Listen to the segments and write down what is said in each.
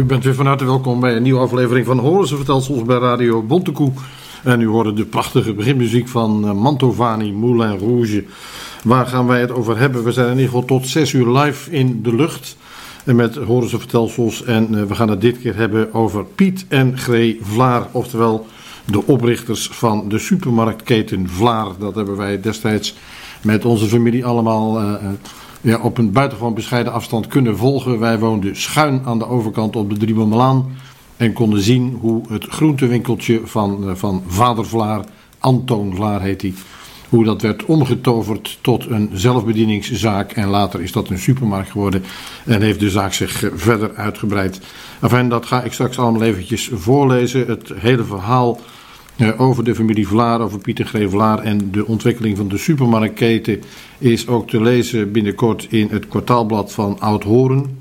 U bent weer van harte welkom bij een nieuwe aflevering van Horen vertelsels bij Radio Bontekoe. En u hoorde de prachtige beginmuziek van eh, Mantovani, Moulin Rouge. Waar gaan wij het over hebben? We zijn in ieder geval tot 6 uur live in de lucht. En met Horen ze vertelsels. En eh, we gaan het dit keer hebben over Piet en Gree Vlaar. Oftewel de oprichters van de supermarktketen Vlaar. Dat hebben wij destijds met onze familie allemaal... ja, op een buitengewoon bescheiden afstand kunnen volgen. Wij woonden schuin aan de overkant op de Driebelmelaan en konden zien hoe het groentewinkeltje van, eh, van vader Vlaar, Antoon Vlaar heet hij, hoe dat werd omgetoverd tot een zelfbedieningszaak en later is dat een supermarkt geworden en heeft de zaak zich eh, verder uitgebreid. Enfin, dat ga ik straks allemaal eventjes voorlezen. Het hele verhaal over de familie Vlaar, over Pieter G. Vlaar en de ontwikkeling van de supermarktketen is ook te lezen binnenkort in het kwartaalblad van Oud-Horen.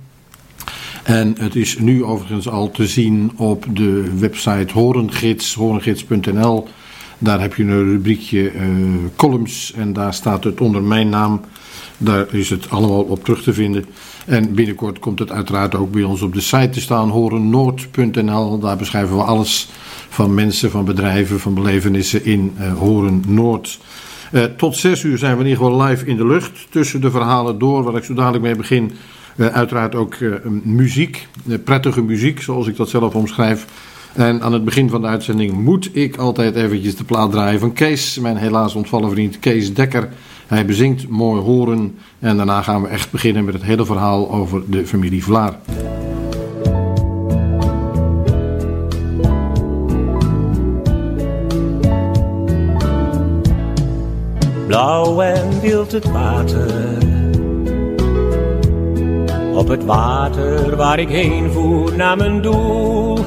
En het is nu overigens al te zien op de website Horengids, horengids.nl. Daar heb je een rubriekje uh, columns en daar staat het onder mijn naam. Daar is het allemaal op terug te vinden. En binnenkort komt het uiteraard ook bij ons op de site te staan, horennoord.nl. Daar beschrijven we alles van mensen, van bedrijven, van belevenissen in uh, Horen Noord. Uh, tot zes uur zijn we in ieder geval live in de lucht. Tussen de verhalen door, waar ik zo dadelijk mee begin. Uh, uiteraard ook muziek, prettige muziek, zoals ik dat zelf omschrijf. En aan het begin van de uitzending moet ik altijd eventjes de plaat draaien van Kees, mijn helaas ontvallen vriend Kees Dekker. Hij bezingt mooi horen en daarna gaan we echt beginnen met het hele verhaal over de familie Vlaar. Blauw en wild het water. Op het water waar ik heen voer naar mijn doel,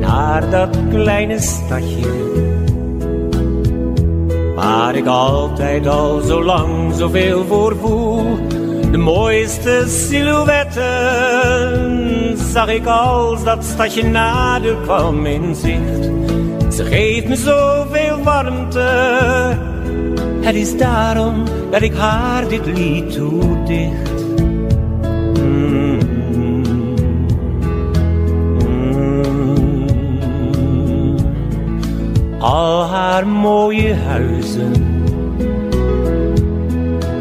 naar dat kleine stadje. Waar ik altijd al zo lang zoveel voor voel. De mooiste silhouetten zag ik als dat stadje nader kwam in zicht. Ze geeft me zoveel warmte het is daarom dat ik haar dit lied toedicht. Mm. Mm. Al haar mooie huizen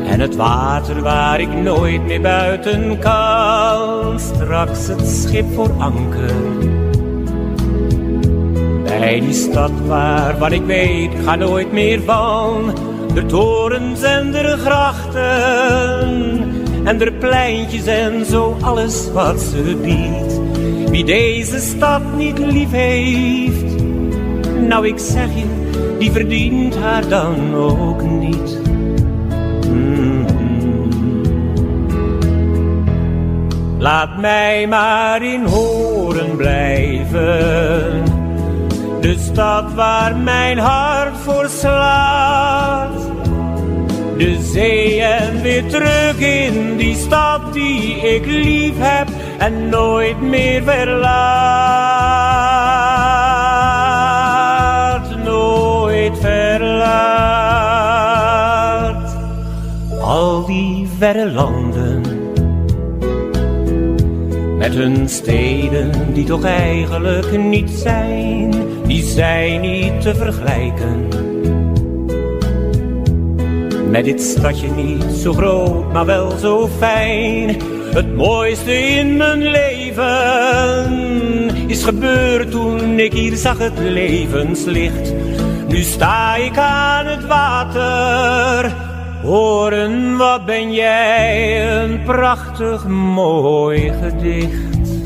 en het water waar ik nooit meer buiten kan. Straks het schip voor anker. Bij die stad waarvan ik weet, ga nooit meer van de torens en de grachten en de pleintjes en zo alles wat ze biedt. Wie deze stad niet lief heeft, nou ik zeg je, die verdient haar dan ook niet. Mm. Laat mij maar in horen blijven, de stad waar mijn hart voor slaat de zee en weer terug in die stad die ik lief heb en nooit meer verlaat, nooit verlaat. Al die verre landen met hun steden die toch eigenlijk niet zijn, die zijn niet te vergelijken met dit stadje niet zo groot, maar wel zo fijn. Het mooiste in mijn leven is gebeurd toen ik hier zag het levenslicht. Nu sta ik aan het water. Horen, wat ben jij een prachtig mooi gedicht.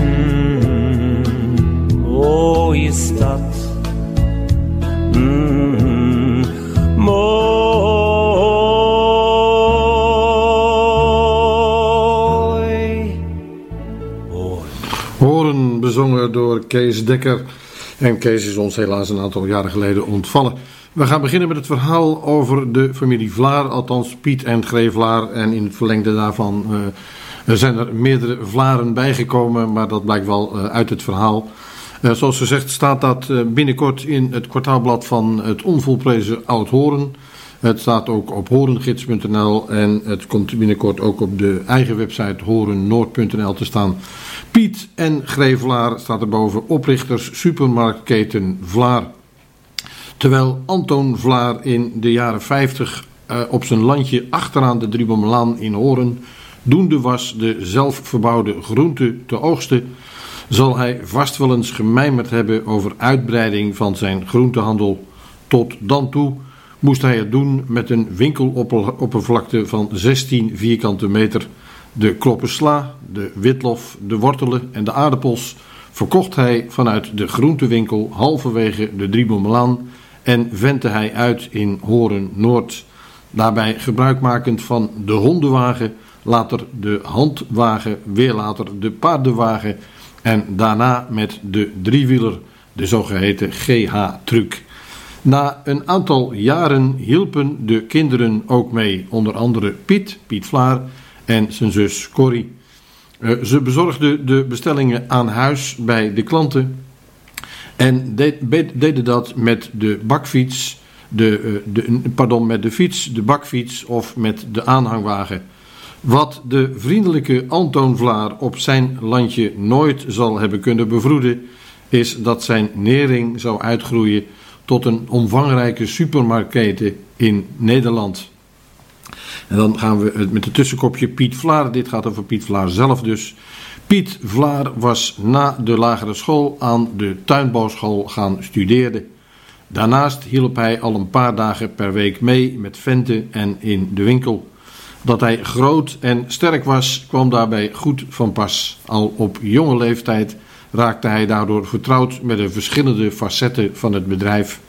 Mm, mooie stad. Mm, mooi. Bezongen door Kees Dekker. En Kees is ons helaas een aantal jaren geleden ontvallen. We gaan beginnen met het verhaal over de familie Vlaar, althans Piet en Gree Vlaar. En in het verlengde daarvan uh, zijn er meerdere Vlaren bijgekomen, maar dat blijkt wel uh, uit het verhaal. Uh, zoals gezegd staat dat binnenkort in het kwartaalblad van het onvolprezen Oud-Horen. Het staat ook op horengids.nl en het komt binnenkort ook op de eigen website horennoord.nl te staan. Piet en Grevelaar staat erboven, oprichters supermarktketen Vlaar. Terwijl Anton Vlaar in de jaren 50 uh, op zijn landje achteraan de Driebomlaan in Horen doende was de zelfverbouwde groente te oogsten, zal hij vast wel eens gemijmerd hebben over uitbreiding van zijn groentehandel. Tot dan toe moest hij het doen met een winkeloppervlakte van 16 vierkante meter. De kloppensla, de witlof, de wortelen en de aardappels verkocht hij vanuit de groentewinkel halverwege de Driebomlaan en ventte hij uit in Horen Noord. Daarbij gebruikmakend van de hondenwagen, later de handwagen, weer later de paardenwagen en daarna met de driewieler, de zogeheten GH-truck. Na een aantal jaren hielpen de kinderen ook mee, onder andere Piet, Piet Vlaar en zijn zus Corrie. Uh, ze bezorgden de bestellingen aan huis bij de klanten en deden dat met de bakfiets, de, eh, de, pardon, met de fiets, de bakfiets of met de aanhangwagen. Wat de vriendelijke Antoon Vlaar op zijn landje nooit zal hebben kunnen bevroeden, is dat zijn nering zou uitgroeien tot een omvangrijke supermarktketen in Nederland. En dan gaan we met het tussenkopje Piet Vlaar. Dit gaat over Piet Vlaar zelf dus. Piet Vlaar was na de lagere school aan de tuinbouwschool gaan studeren. Daarnaast hielp hij al een paar dagen per week mee met venten en in de winkel. Dat hij groot en sterk was, kwam daarbij goed van pas. Al op jonge leeftijd raakte hij daardoor vertrouwd met de verschillende facetten van het bedrijf.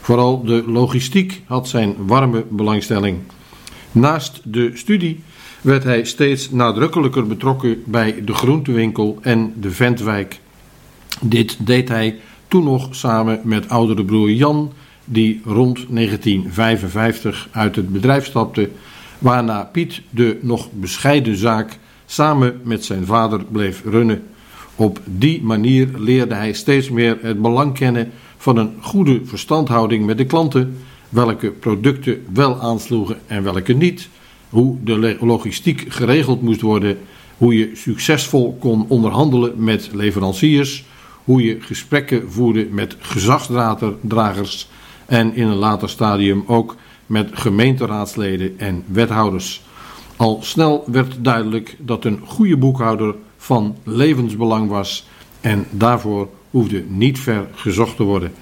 Vooral de logistiek had zijn warme belangstelling. Naast de studie werd hij steeds nadrukkelijker betrokken bij de groentewinkel en de ventwijk. Dit deed hij toen nog samen met oudere broer Jan, die rond 1955 uit het bedrijf stapte, waarna Piet de nog bescheiden zaak samen met zijn vader bleef runnen. Op die manier leerde hij steeds meer het belang kennen van een goede verstandhouding met de klanten, welke producten wel aansloegen en welke niet hoe de logistiek geregeld moest worden, hoe je succesvol kon onderhandelen met leveranciers, hoe je gesprekken voerde met gezagsdragers en in een later stadium ook met gemeenteraadsleden en wethouders. Al snel werd duidelijk dat een goede boekhouder van levensbelang was en daarvoor hoefde niet ver gezocht te worden.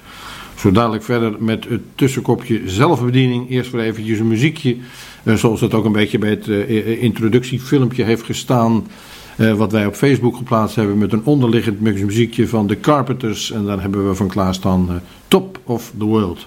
Zo dadelijk verder met het tussenkopje zelfbediening. Eerst voor eventjes een muziekje eh, zoals het ook een beetje bij het eh, introductiefilmpje heeft gestaan. Wat wij op Facebook geplaatst hebben met een onderliggend muziekje van The Carpenters. En daar hebben we van klaarstaan uh, Top of the World.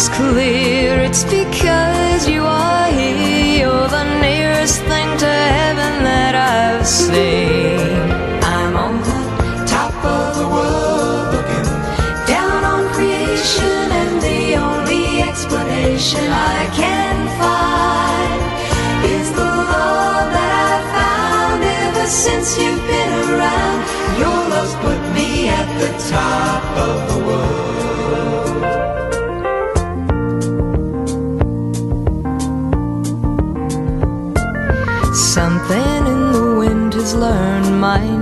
is clear. It's because you are here. You're the nearest thing to heaven that I've seen. I'm on the top of the world looking down on creation, and the only explanation I can find is the love that I've found ever since you've been around. Your love's put me at the top of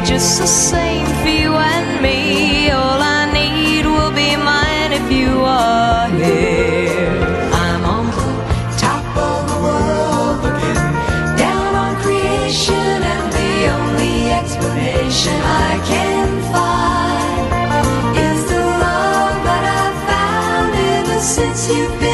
just the same for you and me. All I need will be mine if you are here. I'm on the top of the world looking down on creation, and the only explanation I can find is the love that I've found ever since you've been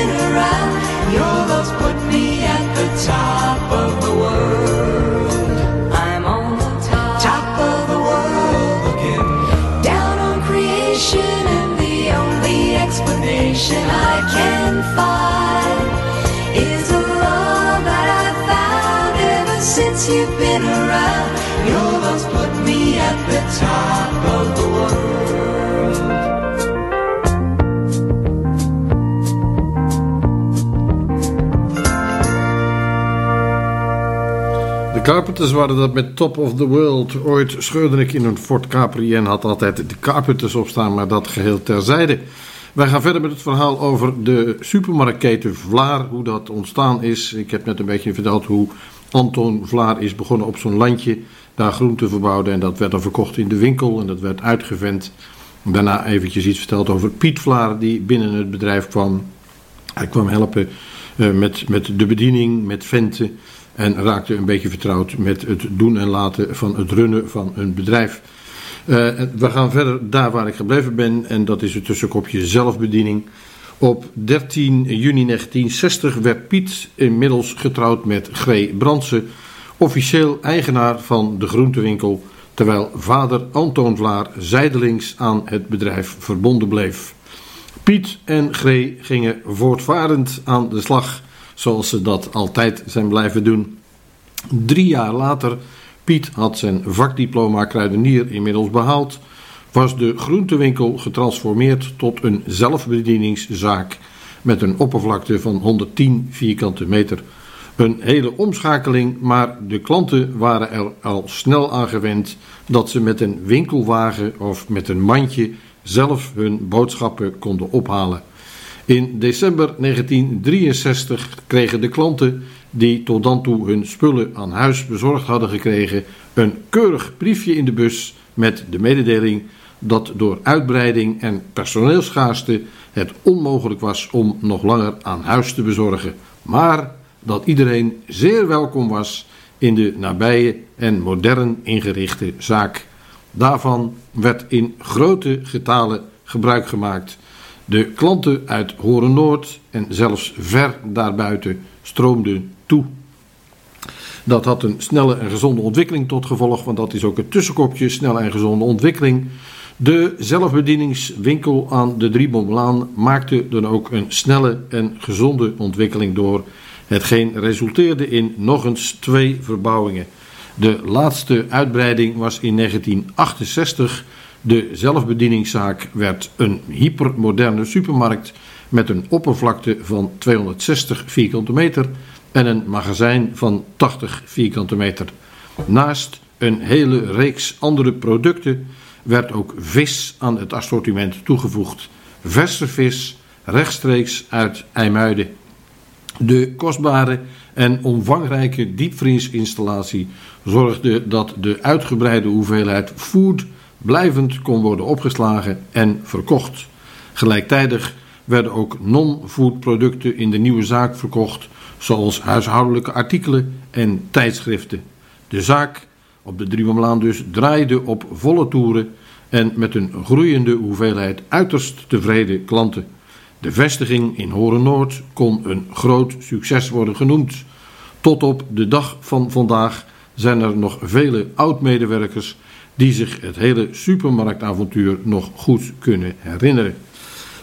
Carpenters waren dat met Top of the World. Ooit scheurde ik in een Ford Capri en had altijd de Carpenters op staan, maar dat geheel terzijde. Wij gaan verder met het verhaal over de supermarktketen Vlaar, hoe dat ontstaan is. Ik heb net een beetje verteld hoe Anton Vlaar is begonnen op zo'n landje, daar groenten verbouwde en dat werd dan verkocht in de winkel en dat werd uitgevend. Daarna eventjes iets verteld over Piet Vlaar die binnen het bedrijf kwam. Hij kwam helpen eh, met, met de bediening, met venten. En raakte een beetje vertrouwd met het doen en laten van het runnen van een bedrijf. Eh, we gaan verder daar waar ik gebleven ben. En dat is het tussenkopje zelfbediening. Op 13 juni 1960 werd Piet inmiddels getrouwd met Gree Brandsen. Officieel eigenaar van de groentewinkel. Terwijl vader Antoon Vlaar zijdelings aan het bedrijf verbonden bleef. Piet en Gree gingen voortvarend aan de slag, zoals ze dat altijd zijn blijven doen. Drie jaar later, Piet had zijn vakdiploma kruidenier inmiddels behaald, was de groentewinkel getransformeerd tot een zelfbedieningszaak met een oppervlakte van 110 vierkante meter. Een hele omschakeling, maar de klanten waren er al snel aan gewend dat ze met een winkelwagen of met een mandje zelf hun boodschappen konden ophalen. In december 1963 kregen de klanten die tot dan toe hun spullen aan huis bezorgd hadden gekregen een keurig briefje in de bus met de mededeling dat door uitbreiding en personeelsschaarste het onmogelijk was om nog langer aan huis te bezorgen, maar dat iedereen zeer welkom was in de nabije en modern ingerichte zaak. Daarvan werd in grote getalen gebruik gemaakt. De klanten uit Horen Noord en zelfs ver daarbuiten stroomden toe. Dat had een snelle en gezonde ontwikkeling tot gevolg, want dat is ook het tussenkopje, snelle en gezonde ontwikkeling. De zelfbedieningswinkel aan de Driebomlaan maakte dan ook een snelle en gezonde ontwikkeling door, hetgeen resulteerde in nog eens twee verbouwingen. De laatste uitbreiding was in 1968. De zelfbedieningszaak werd een hypermoderne supermarkt met een oppervlakte van 260 vierkante meter en een magazijn van 80 vierkante meter. Naast een hele reeks andere producten werd ook vis aan het assortiment toegevoegd. Verse vis rechtstreeks uit IJmuiden. De kostbare en omvangrijke diepvriesinstallatie zorgde dat de uitgebreide hoeveelheid food blijvend kon worden opgeslagen en verkocht. Gelijktijdig werden ook non-food producten in de nieuwe zaak verkocht, zoals huishoudelijke artikelen en tijdschriften. De zaak op de Driemamlaan dus draaide op volle toeren en met een groeiende hoeveelheid uiterst tevreden klanten. De vestiging in Horen Noord kon een groot succes worden genoemd. Tot op de dag van vandaag zijn er nog vele oud-medewerkers die zich het hele supermarktavontuur nog goed kunnen herinneren.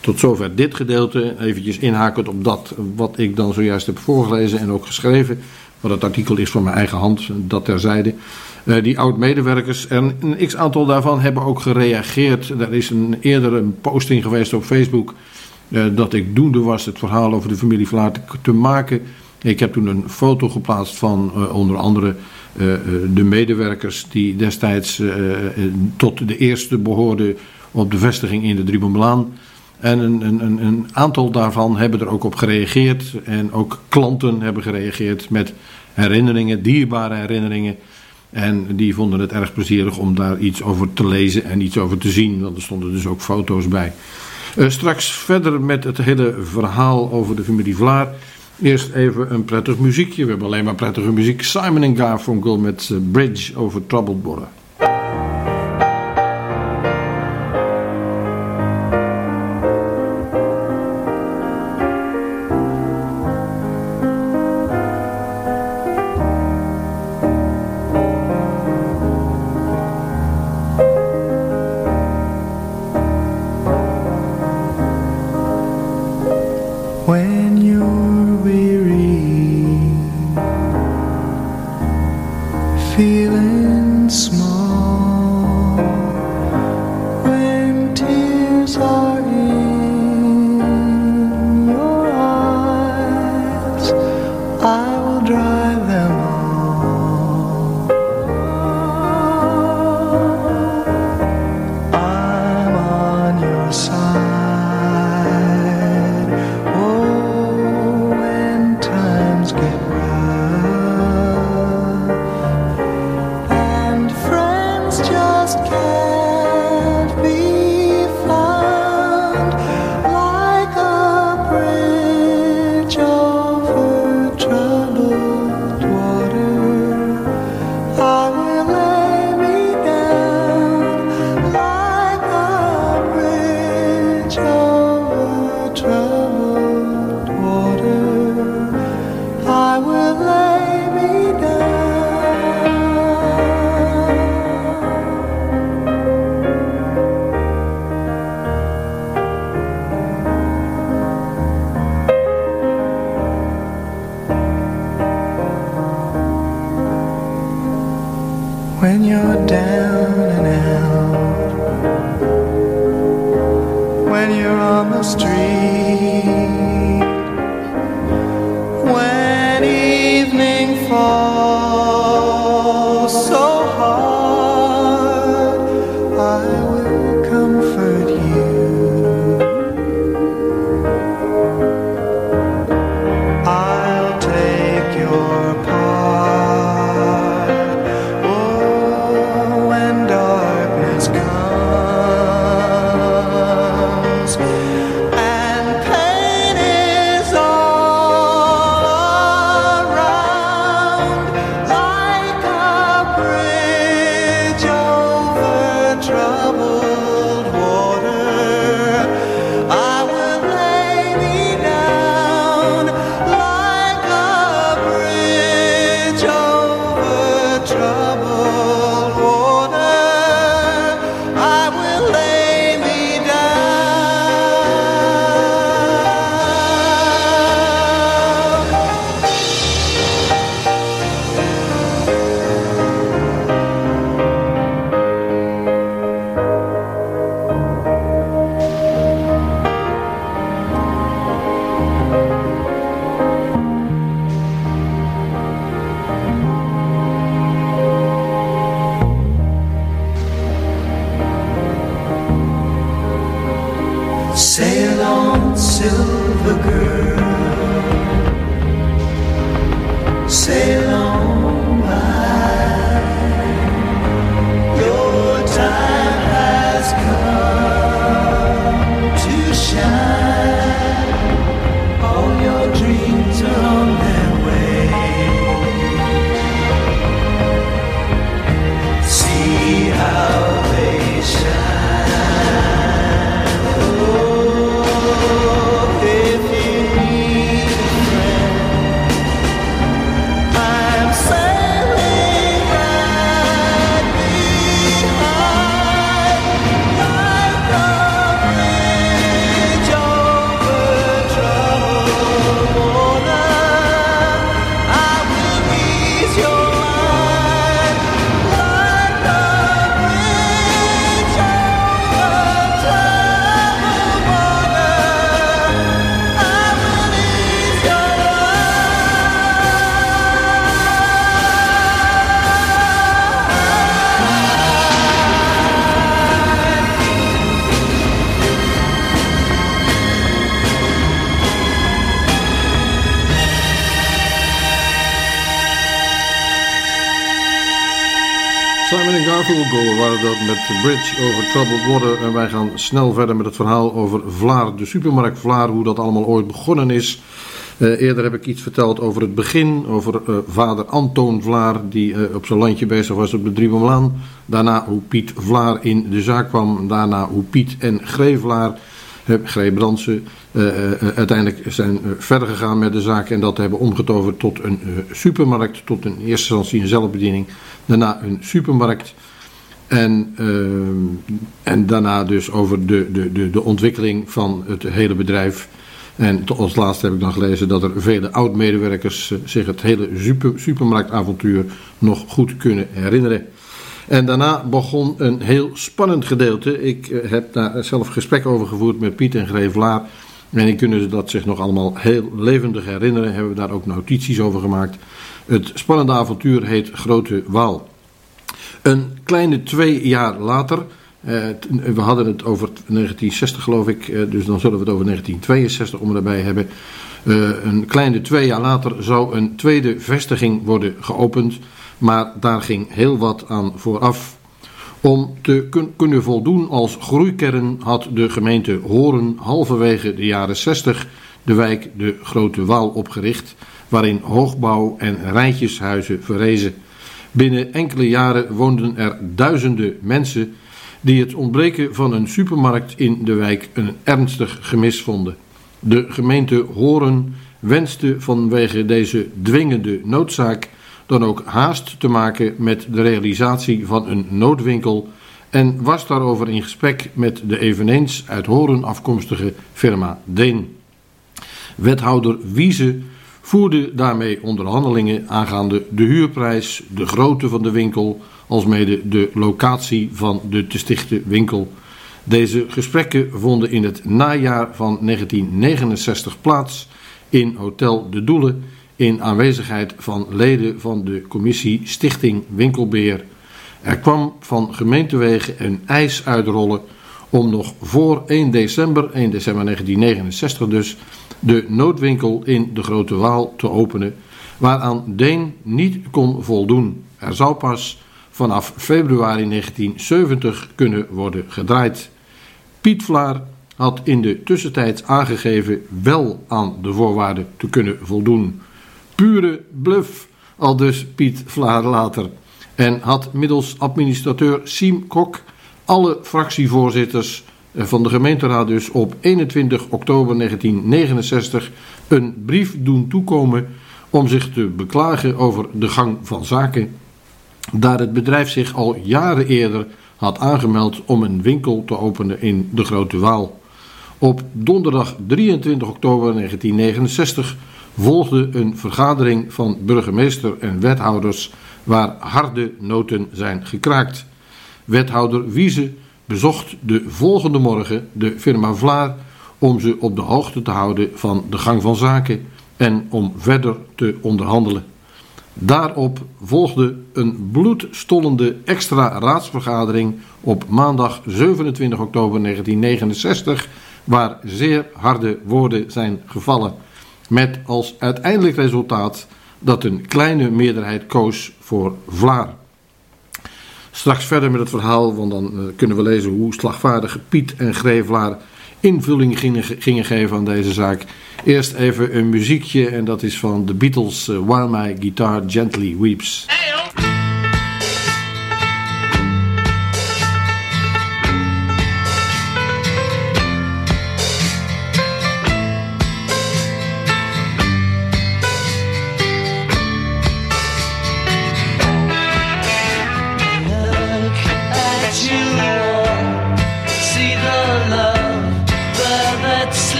Tot zover dit gedeelte, eventjes inhakend op dat wat ik dan zojuist heb voorgelezen en ook geschreven. Want het artikel is van mijn eigen hand, dat terzijde. Uh, die oud-medewerkers, en een x-aantal daarvan hebben ook gereageerd. Er is een, eerder een posting geweest op Facebook dat ik doende was het verhaal over de familie Vlaar te, maken. Ik heb toen een foto geplaatst van uh, onder andere de medewerkers die destijds tot de eerste behoorden op de vestiging in de Driebomlaan. En een, een, een aantal daarvan hebben er ook op gereageerd. En ook klanten hebben gereageerd met herinneringen, dierbare herinneringen. En die vonden het erg plezierig om daar iets over te lezen en iets over te zien. Want er stonden dus ook foto's bij. Uh, straks verder met het hele verhaal over de familie Vlaar. Eerst even een prettig muziekje. We hebben alleen maar prettige muziek. Simon Garfunkel met uh, Bridge over Troubled Water. Met Bridge over Troubled Water. En wij gaan snel verder met het verhaal over Vlaar, de supermarkt Vlaar, hoe dat allemaal ooit begonnen is. Uh, eerder heb ik iets verteld over het begin, over uh, vader Antoon Vlaar, die uh, op zijn landje bezig was op de Driebemlaan. Daarna hoe Piet Vlaar in de zaak kwam. Daarna hoe Piet en Gree Vlaar, Gree Brandsen, uiteindelijk zijn verder gegaan met de zaak. En dat hebben omgetoverd tot een supermarkt, tot in eerste instantie een zelfbediening. Daarna een supermarkt. En, uh, en daarna dus over de, de, de, de ontwikkeling van het hele bedrijf. En als laatste heb ik dan gelezen dat er vele oud-medewerkers zich het hele super, supermarktavontuur nog goed kunnen herinneren. En daarna begon een heel spannend gedeelte. Ik heb daar zelf gesprek over gevoerd met Piet en Greevelaar. En die kunnen dat zich nog allemaal heel levendig herinneren. Hebben we daar ook notities over gemaakt. Het spannende avontuur heet Grote Waal. Een kleine twee jaar later, eh, we hadden het over 1960 geloof ik, eh, dus dan zullen we het over 1962 om erbij hebben. Eh, een kleine twee jaar later zou een tweede vestiging worden geopend, maar daar ging heel wat aan vooraf. Om te kun kunnen voldoen als groeikern had de gemeente Horen halverwege de jaren 60 de wijk de Grote Waal opgericht, waarin hoogbouw en rijtjeshuizen verrezen. Binnen enkele jaren woonden er duizenden mensen die het ontbreken van een supermarkt in de wijk een ernstig gemis vonden. De gemeente Horen wenste vanwege deze dwingende noodzaak dan ook haast te maken met de realisatie van een noodwinkel en was daarover in gesprek met de eveneens uit Horen afkomstige firma Deen. Wethouder Wiese voerde daarmee onderhandelingen aangaande de huurprijs, de grootte van de winkel, alsmede de locatie van de te stichten winkel. Deze gesprekken vonden in het najaar van 1969 plaats in Hotel De Doelen in aanwezigheid van leden van de commissie Stichting Winkelbeheer. Er kwam van gemeentewegen een eis uitrollen om nog voor 1 december, 1 december 1969 dus, de noodwinkel in de Grote Waal te openen, waaraan Deen niet kon voldoen. Er zou pas vanaf februari 1970 kunnen worden gedraaid. Piet Vlaar had in de tussentijd aangegeven wel aan de voorwaarden te kunnen voldoen. Pure bluff, al dus Piet Vlaar later. En had middels administrateur Siem Kok alle fractievoorzitters van de gemeenteraad dus op 21 oktober 1969 een brief doen toekomen om zich te beklagen over de gang van zaken. Daar het bedrijf zich al jaren eerder had aangemeld om een winkel te openen in de Grote Waal. Op donderdag 23 oktober 1969 volgde een vergadering van burgemeester en wethouders waar harde noten zijn gekraakt. Wethouder Wiese bezocht de volgende morgen de firma Vlaar om ze op de hoogte te houden van de gang van zaken en om verder te onderhandelen. Daarop volgde een bloedstollende extra raadsvergadering op maandag 27 oktober 1969, waar zeer harde woorden zijn gevallen, met als uiteindelijk resultaat dat een kleine meerderheid koos voor Vlaar. Straks verder met het verhaal, want dan uh, kunnen we lezen hoe slagvaardige Piet en Grevelaar invulling gingen, gingen, geven aan deze zaak. Eerst even een muziekje en dat is van de Beatles, uh, While My Guitar Gently Weeps. Hey,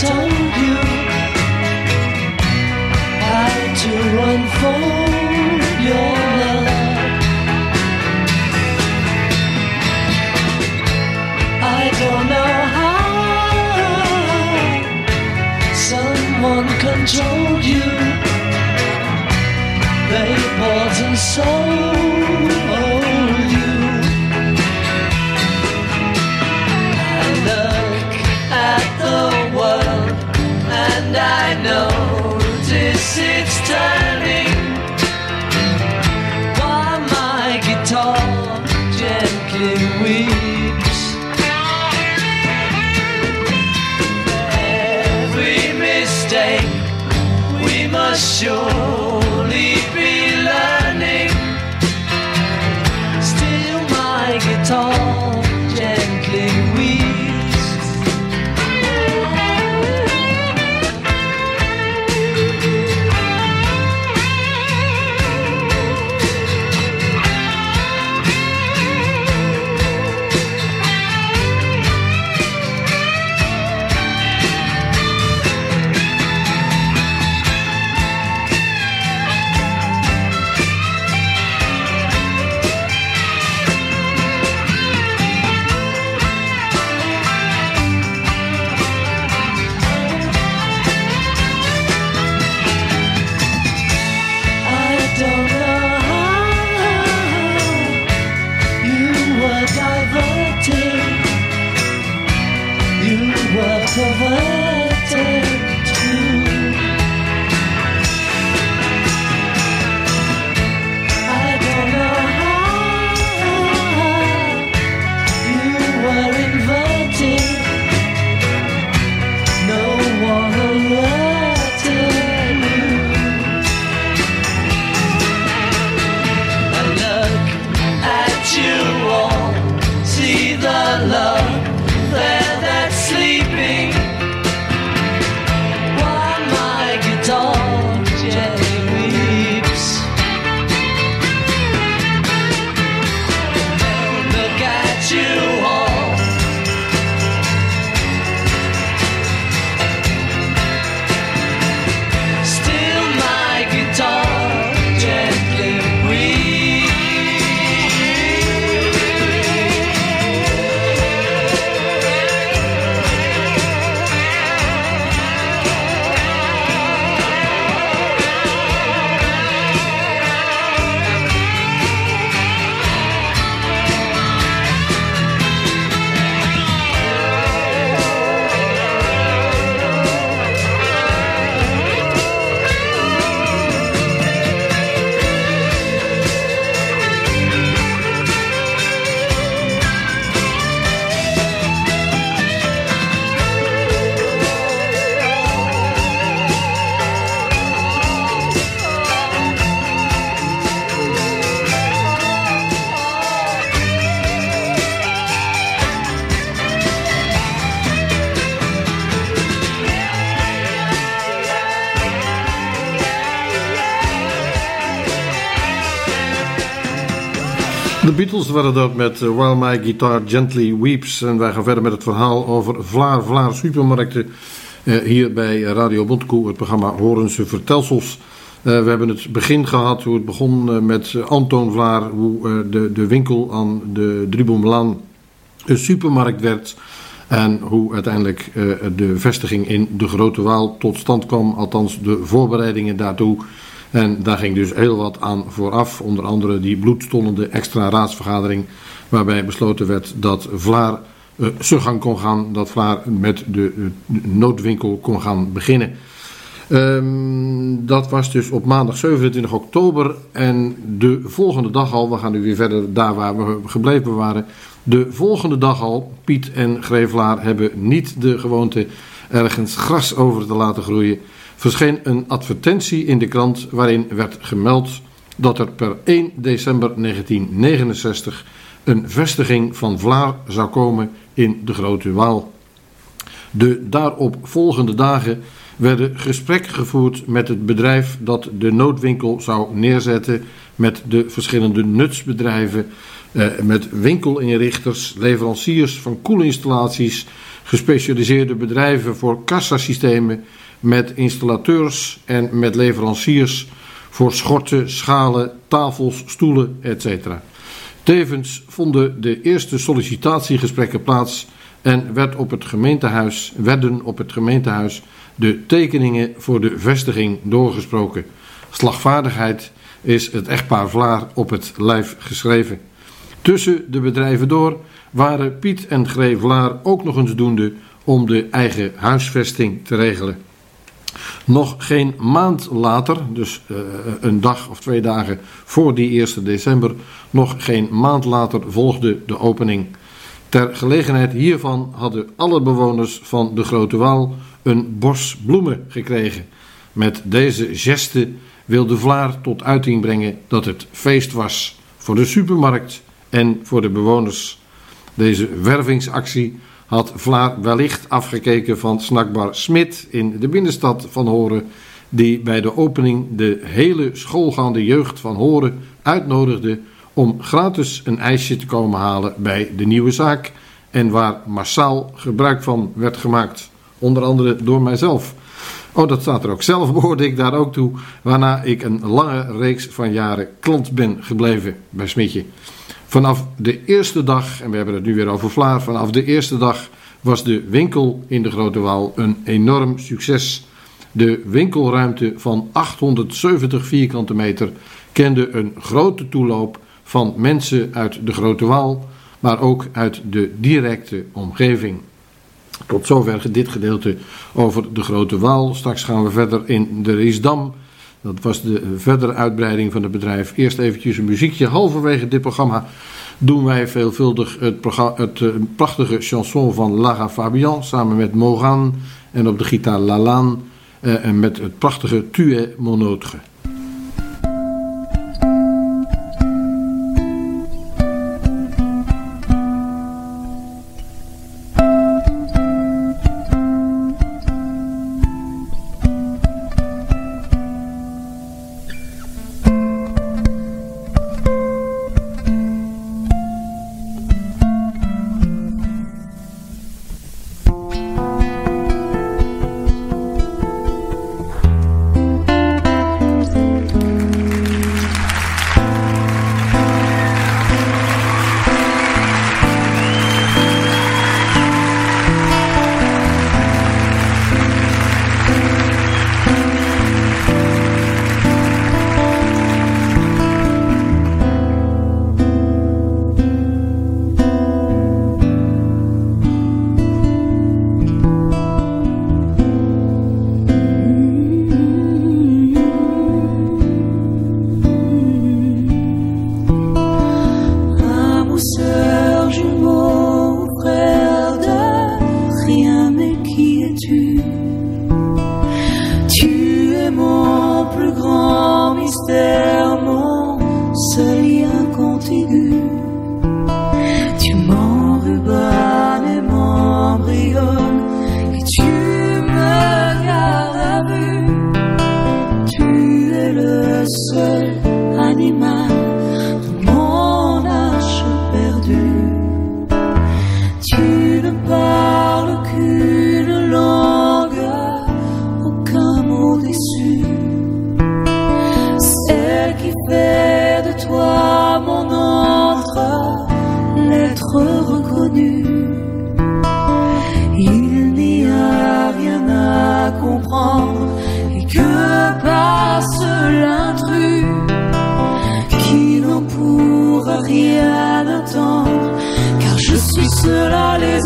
told you how to unfold your love. I don't know how someone controlled you. They bought and sold. De Beatles waren dat met eh, While My Guitar Gently Weeps. En wij gaan verder met het verhaal over Vlaar Vlaar supermarkten. eh, hier bij Radio Bondkoe, het programma Horense Vertelsels. Eh, we hebben het begin gehad, hoe het begon met Antoon Vlaar. Hoe de, de winkel aan de Driebomlaan een supermarkt werd. En hoe uiteindelijk de vestiging in de Grote Waal tot stand kwam. Althans, de voorbereidingen daartoe. En daar ging dus heel wat aan vooraf. Onder andere die bloedstollende extra raadsvergadering. Waarbij besloten werd dat Vlaar gang kon gaan. Dat Vlaar met de, eh, noodwinkel kon gaan beginnen. Ehm, dat was dus op maandag 27 oktober. En de volgende dag al, we gaan nu weer verder daar waar we gebleven waren. De volgende dag al, Piet en Grevelaar hebben niet de gewoonte ergens gras over te laten groeien. Verscheen een advertentie in de krant waarin werd gemeld dat er per 1 december 1969 een vestiging van Vlaar zou komen in de Grote Waal. De daarop volgende dagen werden gesprekken gevoerd met het bedrijf dat de noodwinkel zou neerzetten met de verschillende nutsbedrijven, eh, met winkelinrichters, leveranciers van koelinstallaties, gespecialiseerde bedrijven voor kassasystemen, met installateurs en met leveranciers voor schorten, schalen, tafels, stoelen, etc. Tevens vonden de eerste sollicitatiegesprekken plaats en werd op het gemeentehuis, werden op het gemeentehuis de tekeningen voor de vestiging doorgesproken. Slagvaardigheid is het echtpaar Vlaar op het lijf geschreven. Tussen de bedrijven door waren Piet en Gree Vlaar ook nog eens doende om de eigen huisvesting te regelen. Nog geen maand later, dus uh, een dag of twee dagen voor die 1 december, nog geen maand later volgde de opening. Ter gelegenheid hiervan hadden alle bewoners van de Grote Waal een bos bloemen gekregen. Met deze geste wilde Vlaar tot uiting brengen dat het feest was voor de supermarkt en voor de bewoners. Deze wervingsactie had Vlaar wellicht afgekeken van snackbar Smit in de binnenstad van Horen, die bij de opening de hele schoolgaande jeugd van Horen uitnodigde om gratis een ijsje te komen halen bij de nieuwe zaak en waar massaal gebruik van werd gemaakt, onder andere door mijzelf. Oh, dat staat er ook. Zelf behoorde ik daar ook toe, waarna ik een lange reeks van jaren klant ben gebleven bij Smitje. Vanaf de eerste dag, en we hebben het nu weer over Vlaar, vanaf de eerste dag was de winkel in de Grote Waal een enorm succes. De winkelruimte van 870 vierkante meter kende een grote toeloop van mensen uit de Grote Waal, maar ook uit de directe omgeving. Tot zover dit gedeelte over de Grote Waal. Straks gaan we verder in de Riesdam. Dat was de verdere uitbreiding van het bedrijf. Eerst eventjes een muziekje. Halverwege dit programma doen wij veelvuldig het, het uh, prachtige chanson van Lara Fabian samen met Moran en op de gitaar Lalaan uh, en met het prachtige Tu es cela les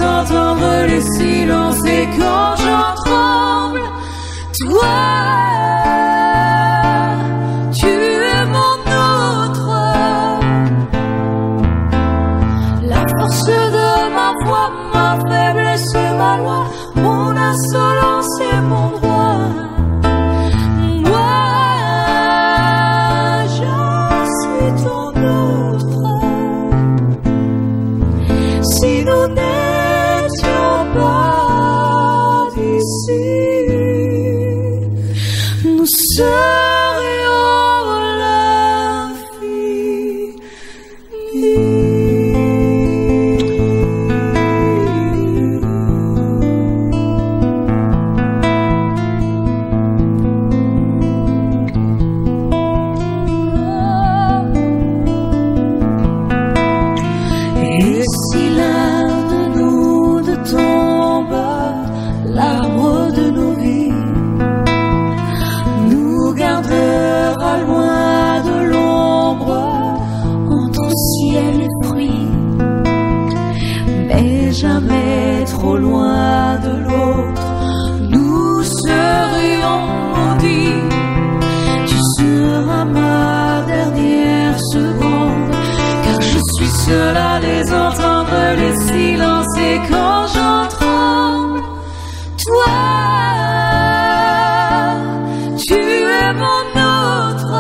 es mon autre.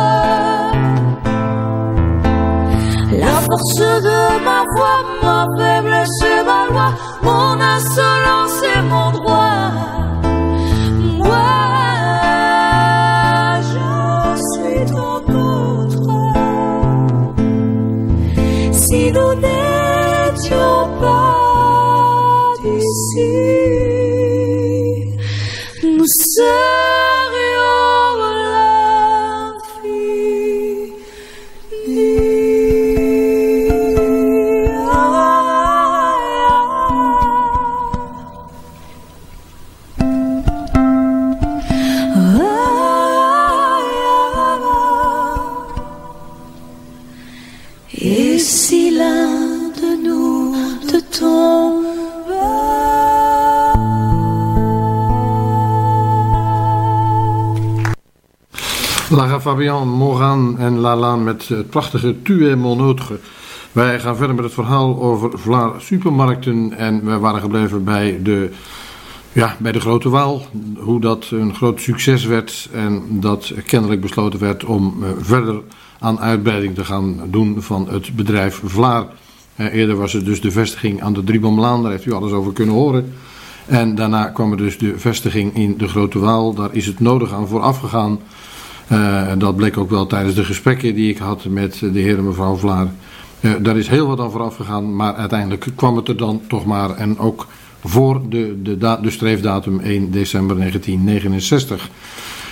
La force de ma voix, ma faiblesse et ma loi, mon insolence et mon droit. Moi, je suis ton autre. Si nous n'étions pas d'ici, nous serions Fabian, Moran en Lalaan met het prachtige Tu es mon. Wij gaan verder met het verhaal over Vlaar supermarkten en we waren gebleven bij de, ja, bij de Grote Waal. Hoe dat een groot succes werd en dat kennelijk besloten werd om eh, verder aan uitbreiding te gaan doen van het bedrijf Vlaar. Eh, eerder was het dus de vestiging aan de Driebomlaan, daar heeft u alles over kunnen horen. En daarna kwam er dus de vestiging in de Grote Waal. Daar is het nodig aan vooraf gegaan. Eh, dat bleek ook wel tijdens de gesprekken die ik had met de heer en mevrouw Vlaar. Eh, daar is heel wat aan vooraf gegaan, maar uiteindelijk kwam het er dan toch maar. En ook voor de, de, de streefdatum 1 december 1969.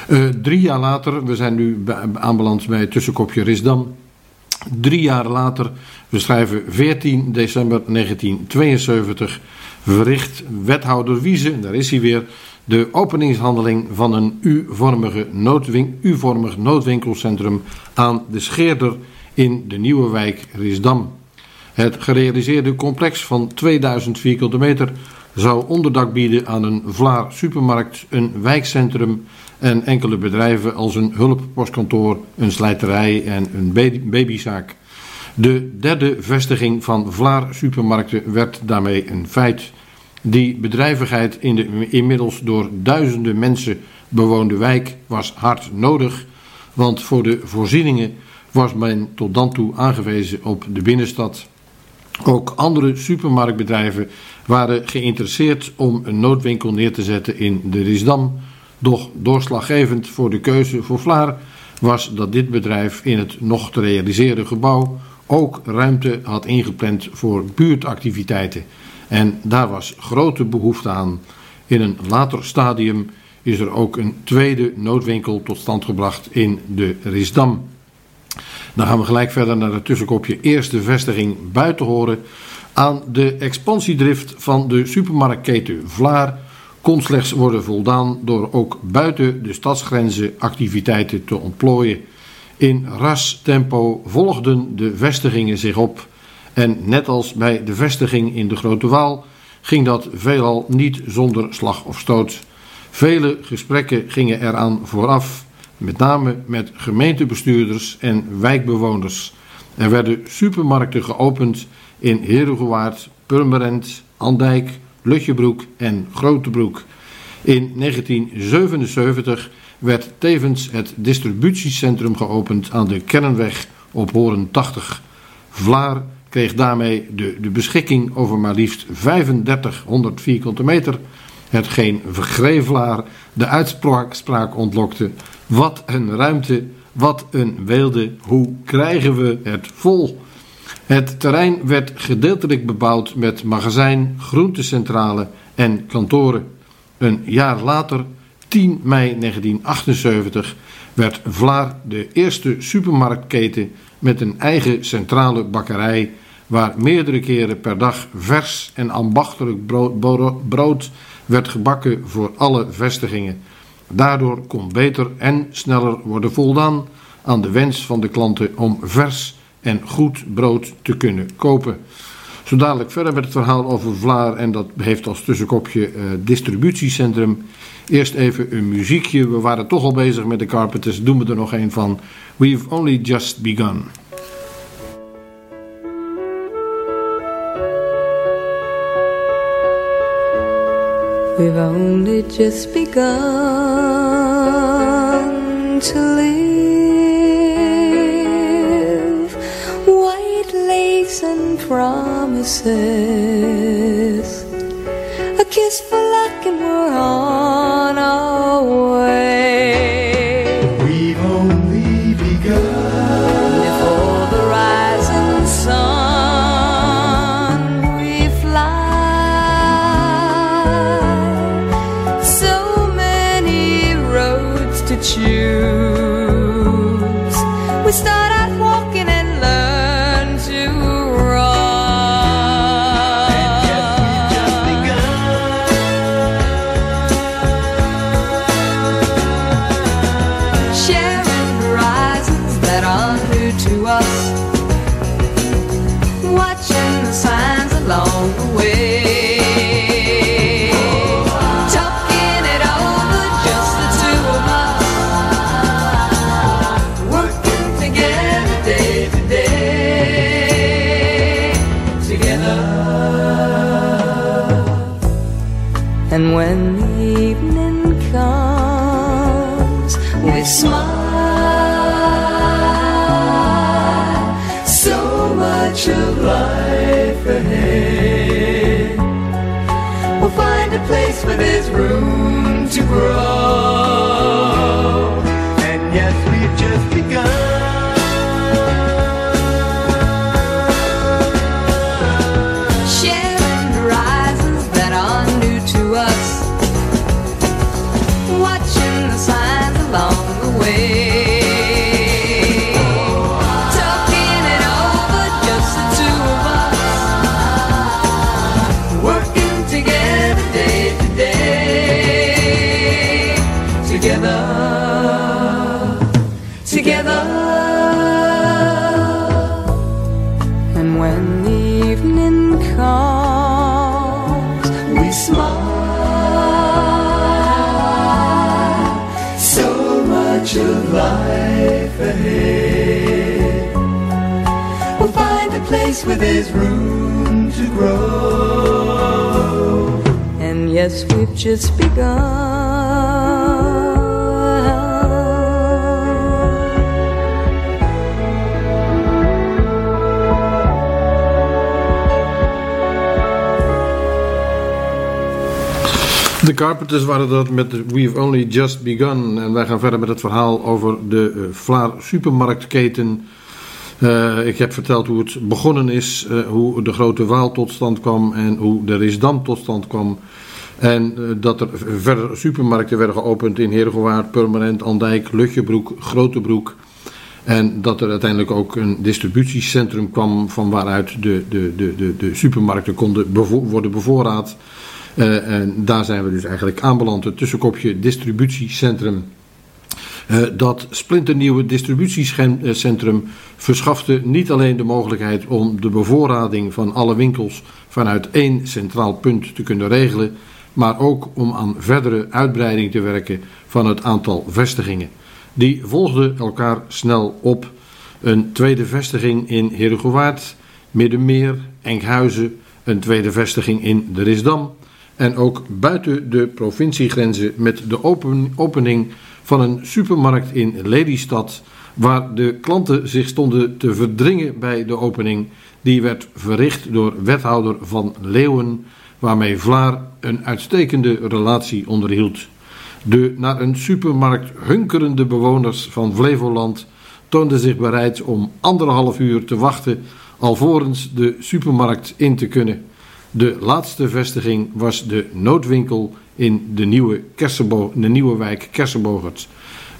Eh, drie jaar later, we zijn nu be- aanbeland bij het tussenkopje Risdam. Drie jaar later, we schrijven 14 december 1972, verricht wethouder Wiese, daar is hij weer, de openingshandeling van een U-vormige noodwin- U-vormig noodwinkelcentrum aan de Scheerder in de nieuwe wijk Risdam. Het gerealiseerde complex van 2000 vierkante meter zou onderdak bieden aan een Vlaar supermarkt, een wijkcentrum en enkele bedrijven als een hulppostkantoor, een slijterij en een baby- babyzaak. De derde vestiging van Vlaar supermarkten werd daarmee een feit. Die bedrijvigheid in de inmiddels door duizenden mensen bewoonde wijk was hard nodig, want voor de voorzieningen was men tot dan toe aangewezen op de binnenstad. Ook andere supermarktbedrijven waren geïnteresseerd om een noodwinkel neer te zetten in de Risdam. Doch doorslaggevend voor de keuze voor Vlaar was dat dit bedrijf in het nog te realiseren gebouw ook ruimte had ingepland voor buurtactiviteiten. En daar was grote behoefte aan. In een later stadium is er ook een tweede noodwinkel tot stand gebracht in de Risdam. Dan gaan we gelijk verder naar het tussenkopje eerste vestiging Buitenhoren. Aan de expansiedrift van de supermarktketen Vlaar kon slechts worden voldaan door ook buiten de stadsgrenzen activiteiten te ontplooien. In ras tempo volgden de vestigingen zich op. En net als bij de vestiging in de Grote Waal ging dat veelal niet zonder slag of stoot. Vele gesprekken gingen eraan vooraf, met name met gemeentebestuurders en wijkbewoners. Er werden supermarkten geopend in Herugewaard, Purmerend, Andijk, Lutjebroek en Grotebroek. In 1977 werd tevens het distributiecentrum geopend aan de Kernweg op Horen 80. Vlaar kreeg daarmee de, de beschikking over maar liefst 3500 vierkante meter, hetgeen Vergreevlaar de uitspraak ontlokte. Wat een ruimte, wat een weelde, hoe krijgen we het vol? Het terrein werd gedeeltelijk bebouwd met magazijn, groentecentrale en kantoren. Een jaar later, 10 mei 1978, werd Vlaar de eerste supermarktketen met een eigen centrale bakkerij, waar meerdere keren per dag vers en ambachtelijk brood, werd gebakken voor alle vestigingen. Daardoor kon beter en sneller worden voldaan aan de wens van de klanten om vers en goed brood te kunnen kopen. Zo dadelijk verder met het verhaal over Vlaar en dat heeft als tussenkopje uh, distributiecentrum. Eerst even een muziekje. We waren toch al bezig met de Carpenters. Doen we er nog een van. We've only just begun. We've only just begun to live. And promises. A kiss for luck and we're on our way. To grow. Of life ahead. We'll find a place Where there's room to grow. And yes, we've just begun. De Carpenters waren dat met We've Only Just Begun. En wij gaan verder met het verhaal over de uh, Vlaar supermarktketen. Uh, ik heb verteld hoe het begonnen is, uh, hoe de Grote Waal tot stand kwam en hoe de Risdam tot stand kwam. En dat er verder supermarkten werden geopend in Heergewaard, Purmerend, Andijk, Lutjebroek, Grotebroek. En dat er uiteindelijk ook een distributiecentrum kwam van waaruit de, de, de, de, de supermarkten konden worden bevoorraad. Uh, en daar zijn we dus eigenlijk aanbeland, het tussenkopje distributiecentrum. Uh, dat splinternieuwe distributiecentrum verschafte niet alleen de mogelijkheid om de bevoorrading van alle winkels vanuit één centraal punt te kunnen regelen, maar ook om aan verdere uitbreiding te werken van het aantal vestigingen. Die volgden elkaar snel op. Een tweede vestiging in Herugewaard, Middenmeer, Enkhuizen, een tweede vestiging in de Risdam en ook buiten de provinciegrenzen met de open, opening van een supermarkt in Lelystad, waar de klanten zich stonden te verdringen bij de opening. Die werd verricht door wethouder van Leeuwen, waarmee Vlaar een uitstekende relatie onderhield. De naar een supermarkt hunkerende bewoners van Flevoland toonden zich bereid om anderhalf uur te wachten alvorens de supermarkt in te kunnen. De laatste vestiging was de noodwinkel in de nieuwe, de nieuwe wijk Kersenbogert.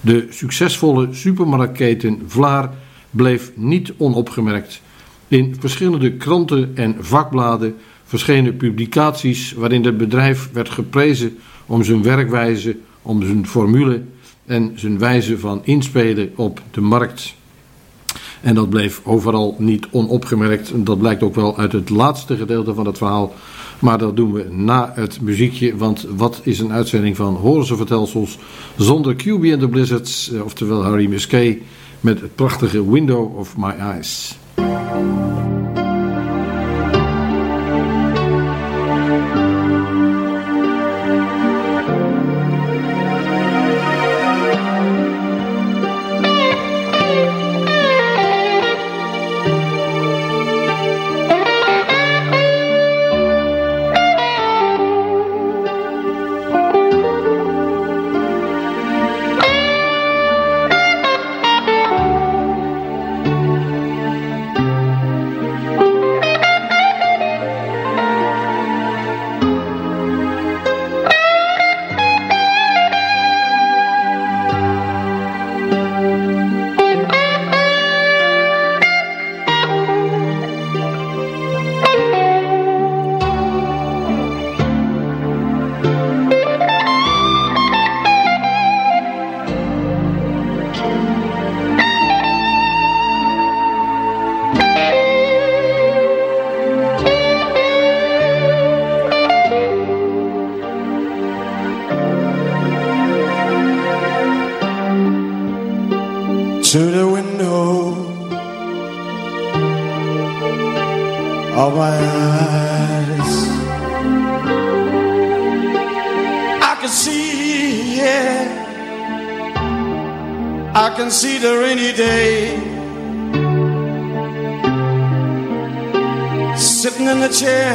De succesvolle supermarktketen Vlaar bleef niet onopgemerkt. In verschillende kranten en vakbladen verschenen publicaties waarin het bedrijf werd geprezen om zijn werkwijze, om zijn formule en zijn wijze van inspelen op de markt. En dat bleef overal niet onopgemerkt. Dat blijkt ook wel uit het laatste gedeelte van het verhaal. Maar dat doen we na het muziekje. Want wat is een uitzending van Horen ze Vertelsels zonder QB en de Blizzards, eh, oftewel Harry Musquet, met het prachtige Window of My Eyes. share.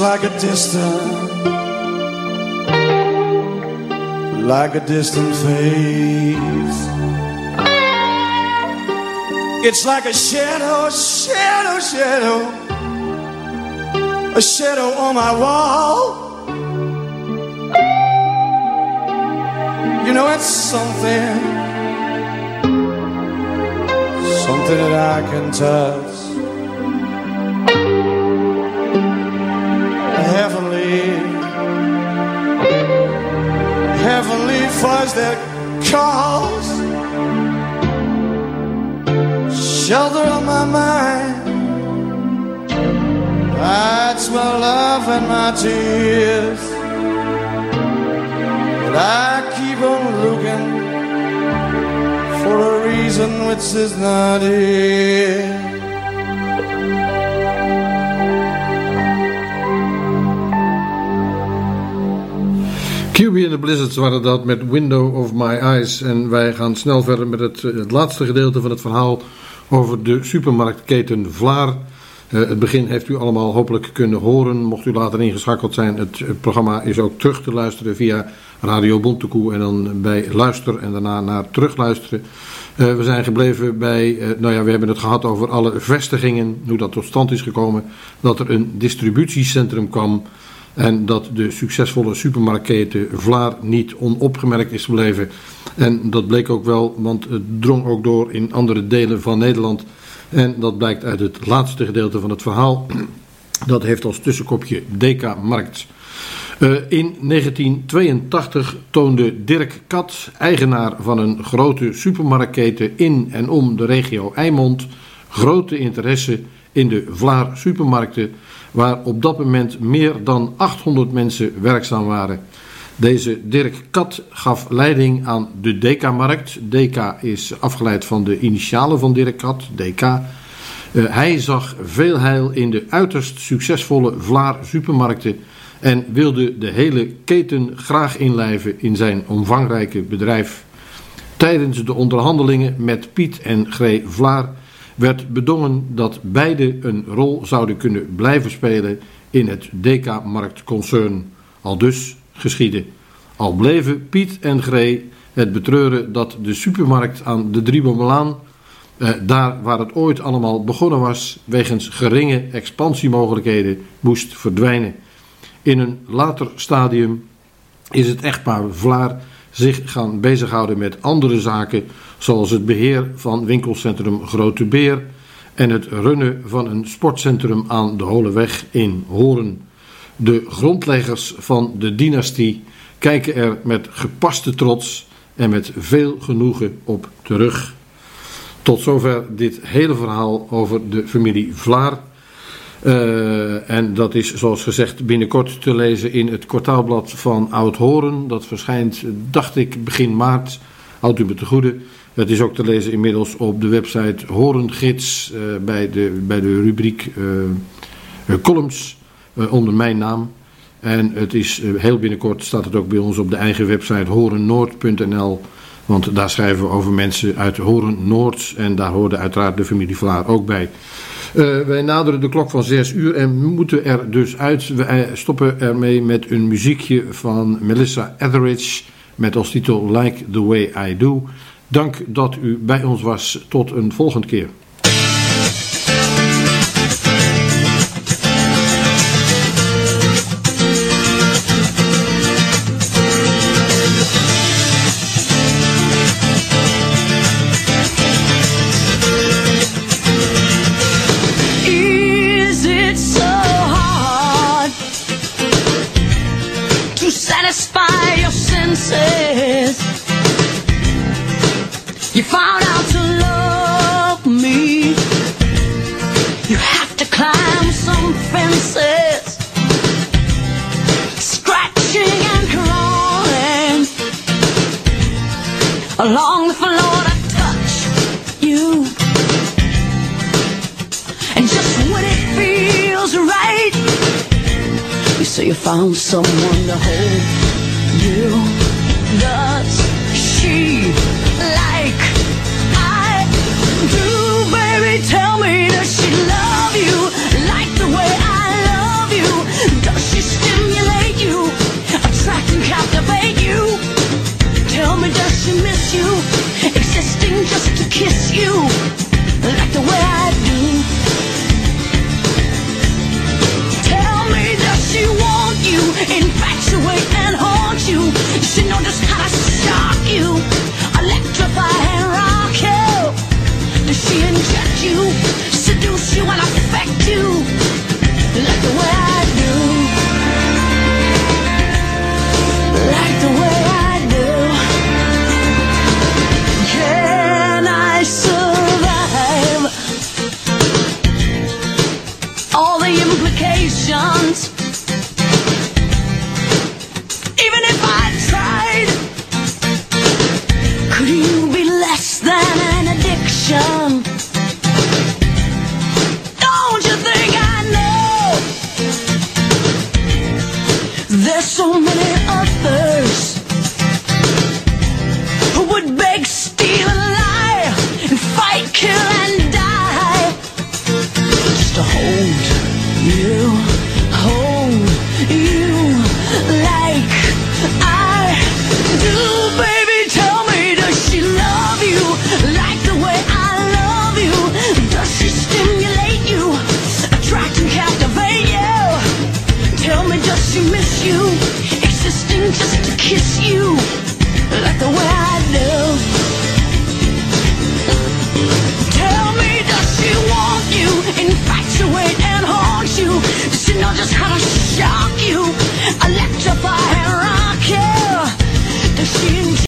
Like a distant, like a distant face. It's like a shadow, shadow, shadow, a shadow on my wall. You know, it's something, something that I can touch. Fuzz that calls shelter on my mind. That's my love and my tears. But I keep on looking for a reason which is not here. En de Blizzards waren dat met Window of My Eyes. En wij gaan snel verder met het, eh, het laatste gedeelte van het verhaal over de supermarktketen Vlaar. Uh, het begin heeft u allemaal hopelijk kunnen horen. Mocht u later ingeschakeld zijn, het, programma is ook terug te luisteren via Radio Bontekoe en dan bij luister en daarna naar terugluisteren. Uh, we zijn gebleven bij, nou ja, we hebben het gehad over alle vestigingen, hoe dat tot stand is gekomen. Dat er een distributiecentrum kwam En dat de succesvolle supermarktketen Vlaar niet onopgemerkt is gebleven. En dat bleek ook wel, want het drong ook door in andere delen van Nederland. En dat blijkt uit het laatste gedeelte van het verhaal. Dat heeft als tussenkopje DK Markt. Uh, in 1982 toonde Dirk Kat, eigenaar van een grote supermarktketen in en om de regio Eimond, grote interesse in de Vlaar supermarkten, waar op dat moment meer dan 800 mensen werkzaam waren. Deze Dirk Kat gaf leiding aan de DK-markt. DK is afgeleid van de initialen van Dirk Kat, DK. Uh, hij zag veel heil in de uiterst succesvolle Vlaar supermarkten en wilde de hele keten graag inlijven in zijn omvangrijke bedrijf. Tijdens de onderhandelingen met Piet en Gree Vlaar werd bedongen dat beide een rol zouden kunnen blijven spelen in het DK-marktconcern. Al dus geschiedde. Al bleven Piet en Gree het betreuren dat de supermarkt aan de Driebomelaan, eh, daar waar het ooit allemaal begonnen was, wegens geringe expansiemogelijkheden moest verdwijnen. In een later stadium is het echtpaar Vlaar zich gaan bezighouden met andere zaken, zoals het beheer van winkelcentrum Grote Beer en het runnen van een sportcentrum aan de Holeweg in Horen. De grondleggers van de dynastie kijken er met gepaste trots en met veel genoegen op terug. Tot zover dit hele verhaal over de familie Vlaar. Uh, en dat is zoals gezegd binnenkort te lezen in het kwartaalblad van Oud-Horen. Dat verschijnt, dacht ik, begin maart. Houdt u me te goede. Het is ook te lezen inmiddels op de website Horengids uh, bij, de, bij de rubriek uh, columns onder mijn naam. En het is heel binnenkort staat het ook bij ons op de eigen website horennoord.nl. Want daar schrijven we over mensen uit Horen Noord. En daar hoorde uiteraard de familie Vlaar ook bij. Wij naderen de klok van 6 uur en moeten er dus uit. We eh, stoppen ermee met een muziekje van Melissa Etheridge met als titel Like the Way I Do. Dank dat u bij ons was. Tot een volgende keer. Someone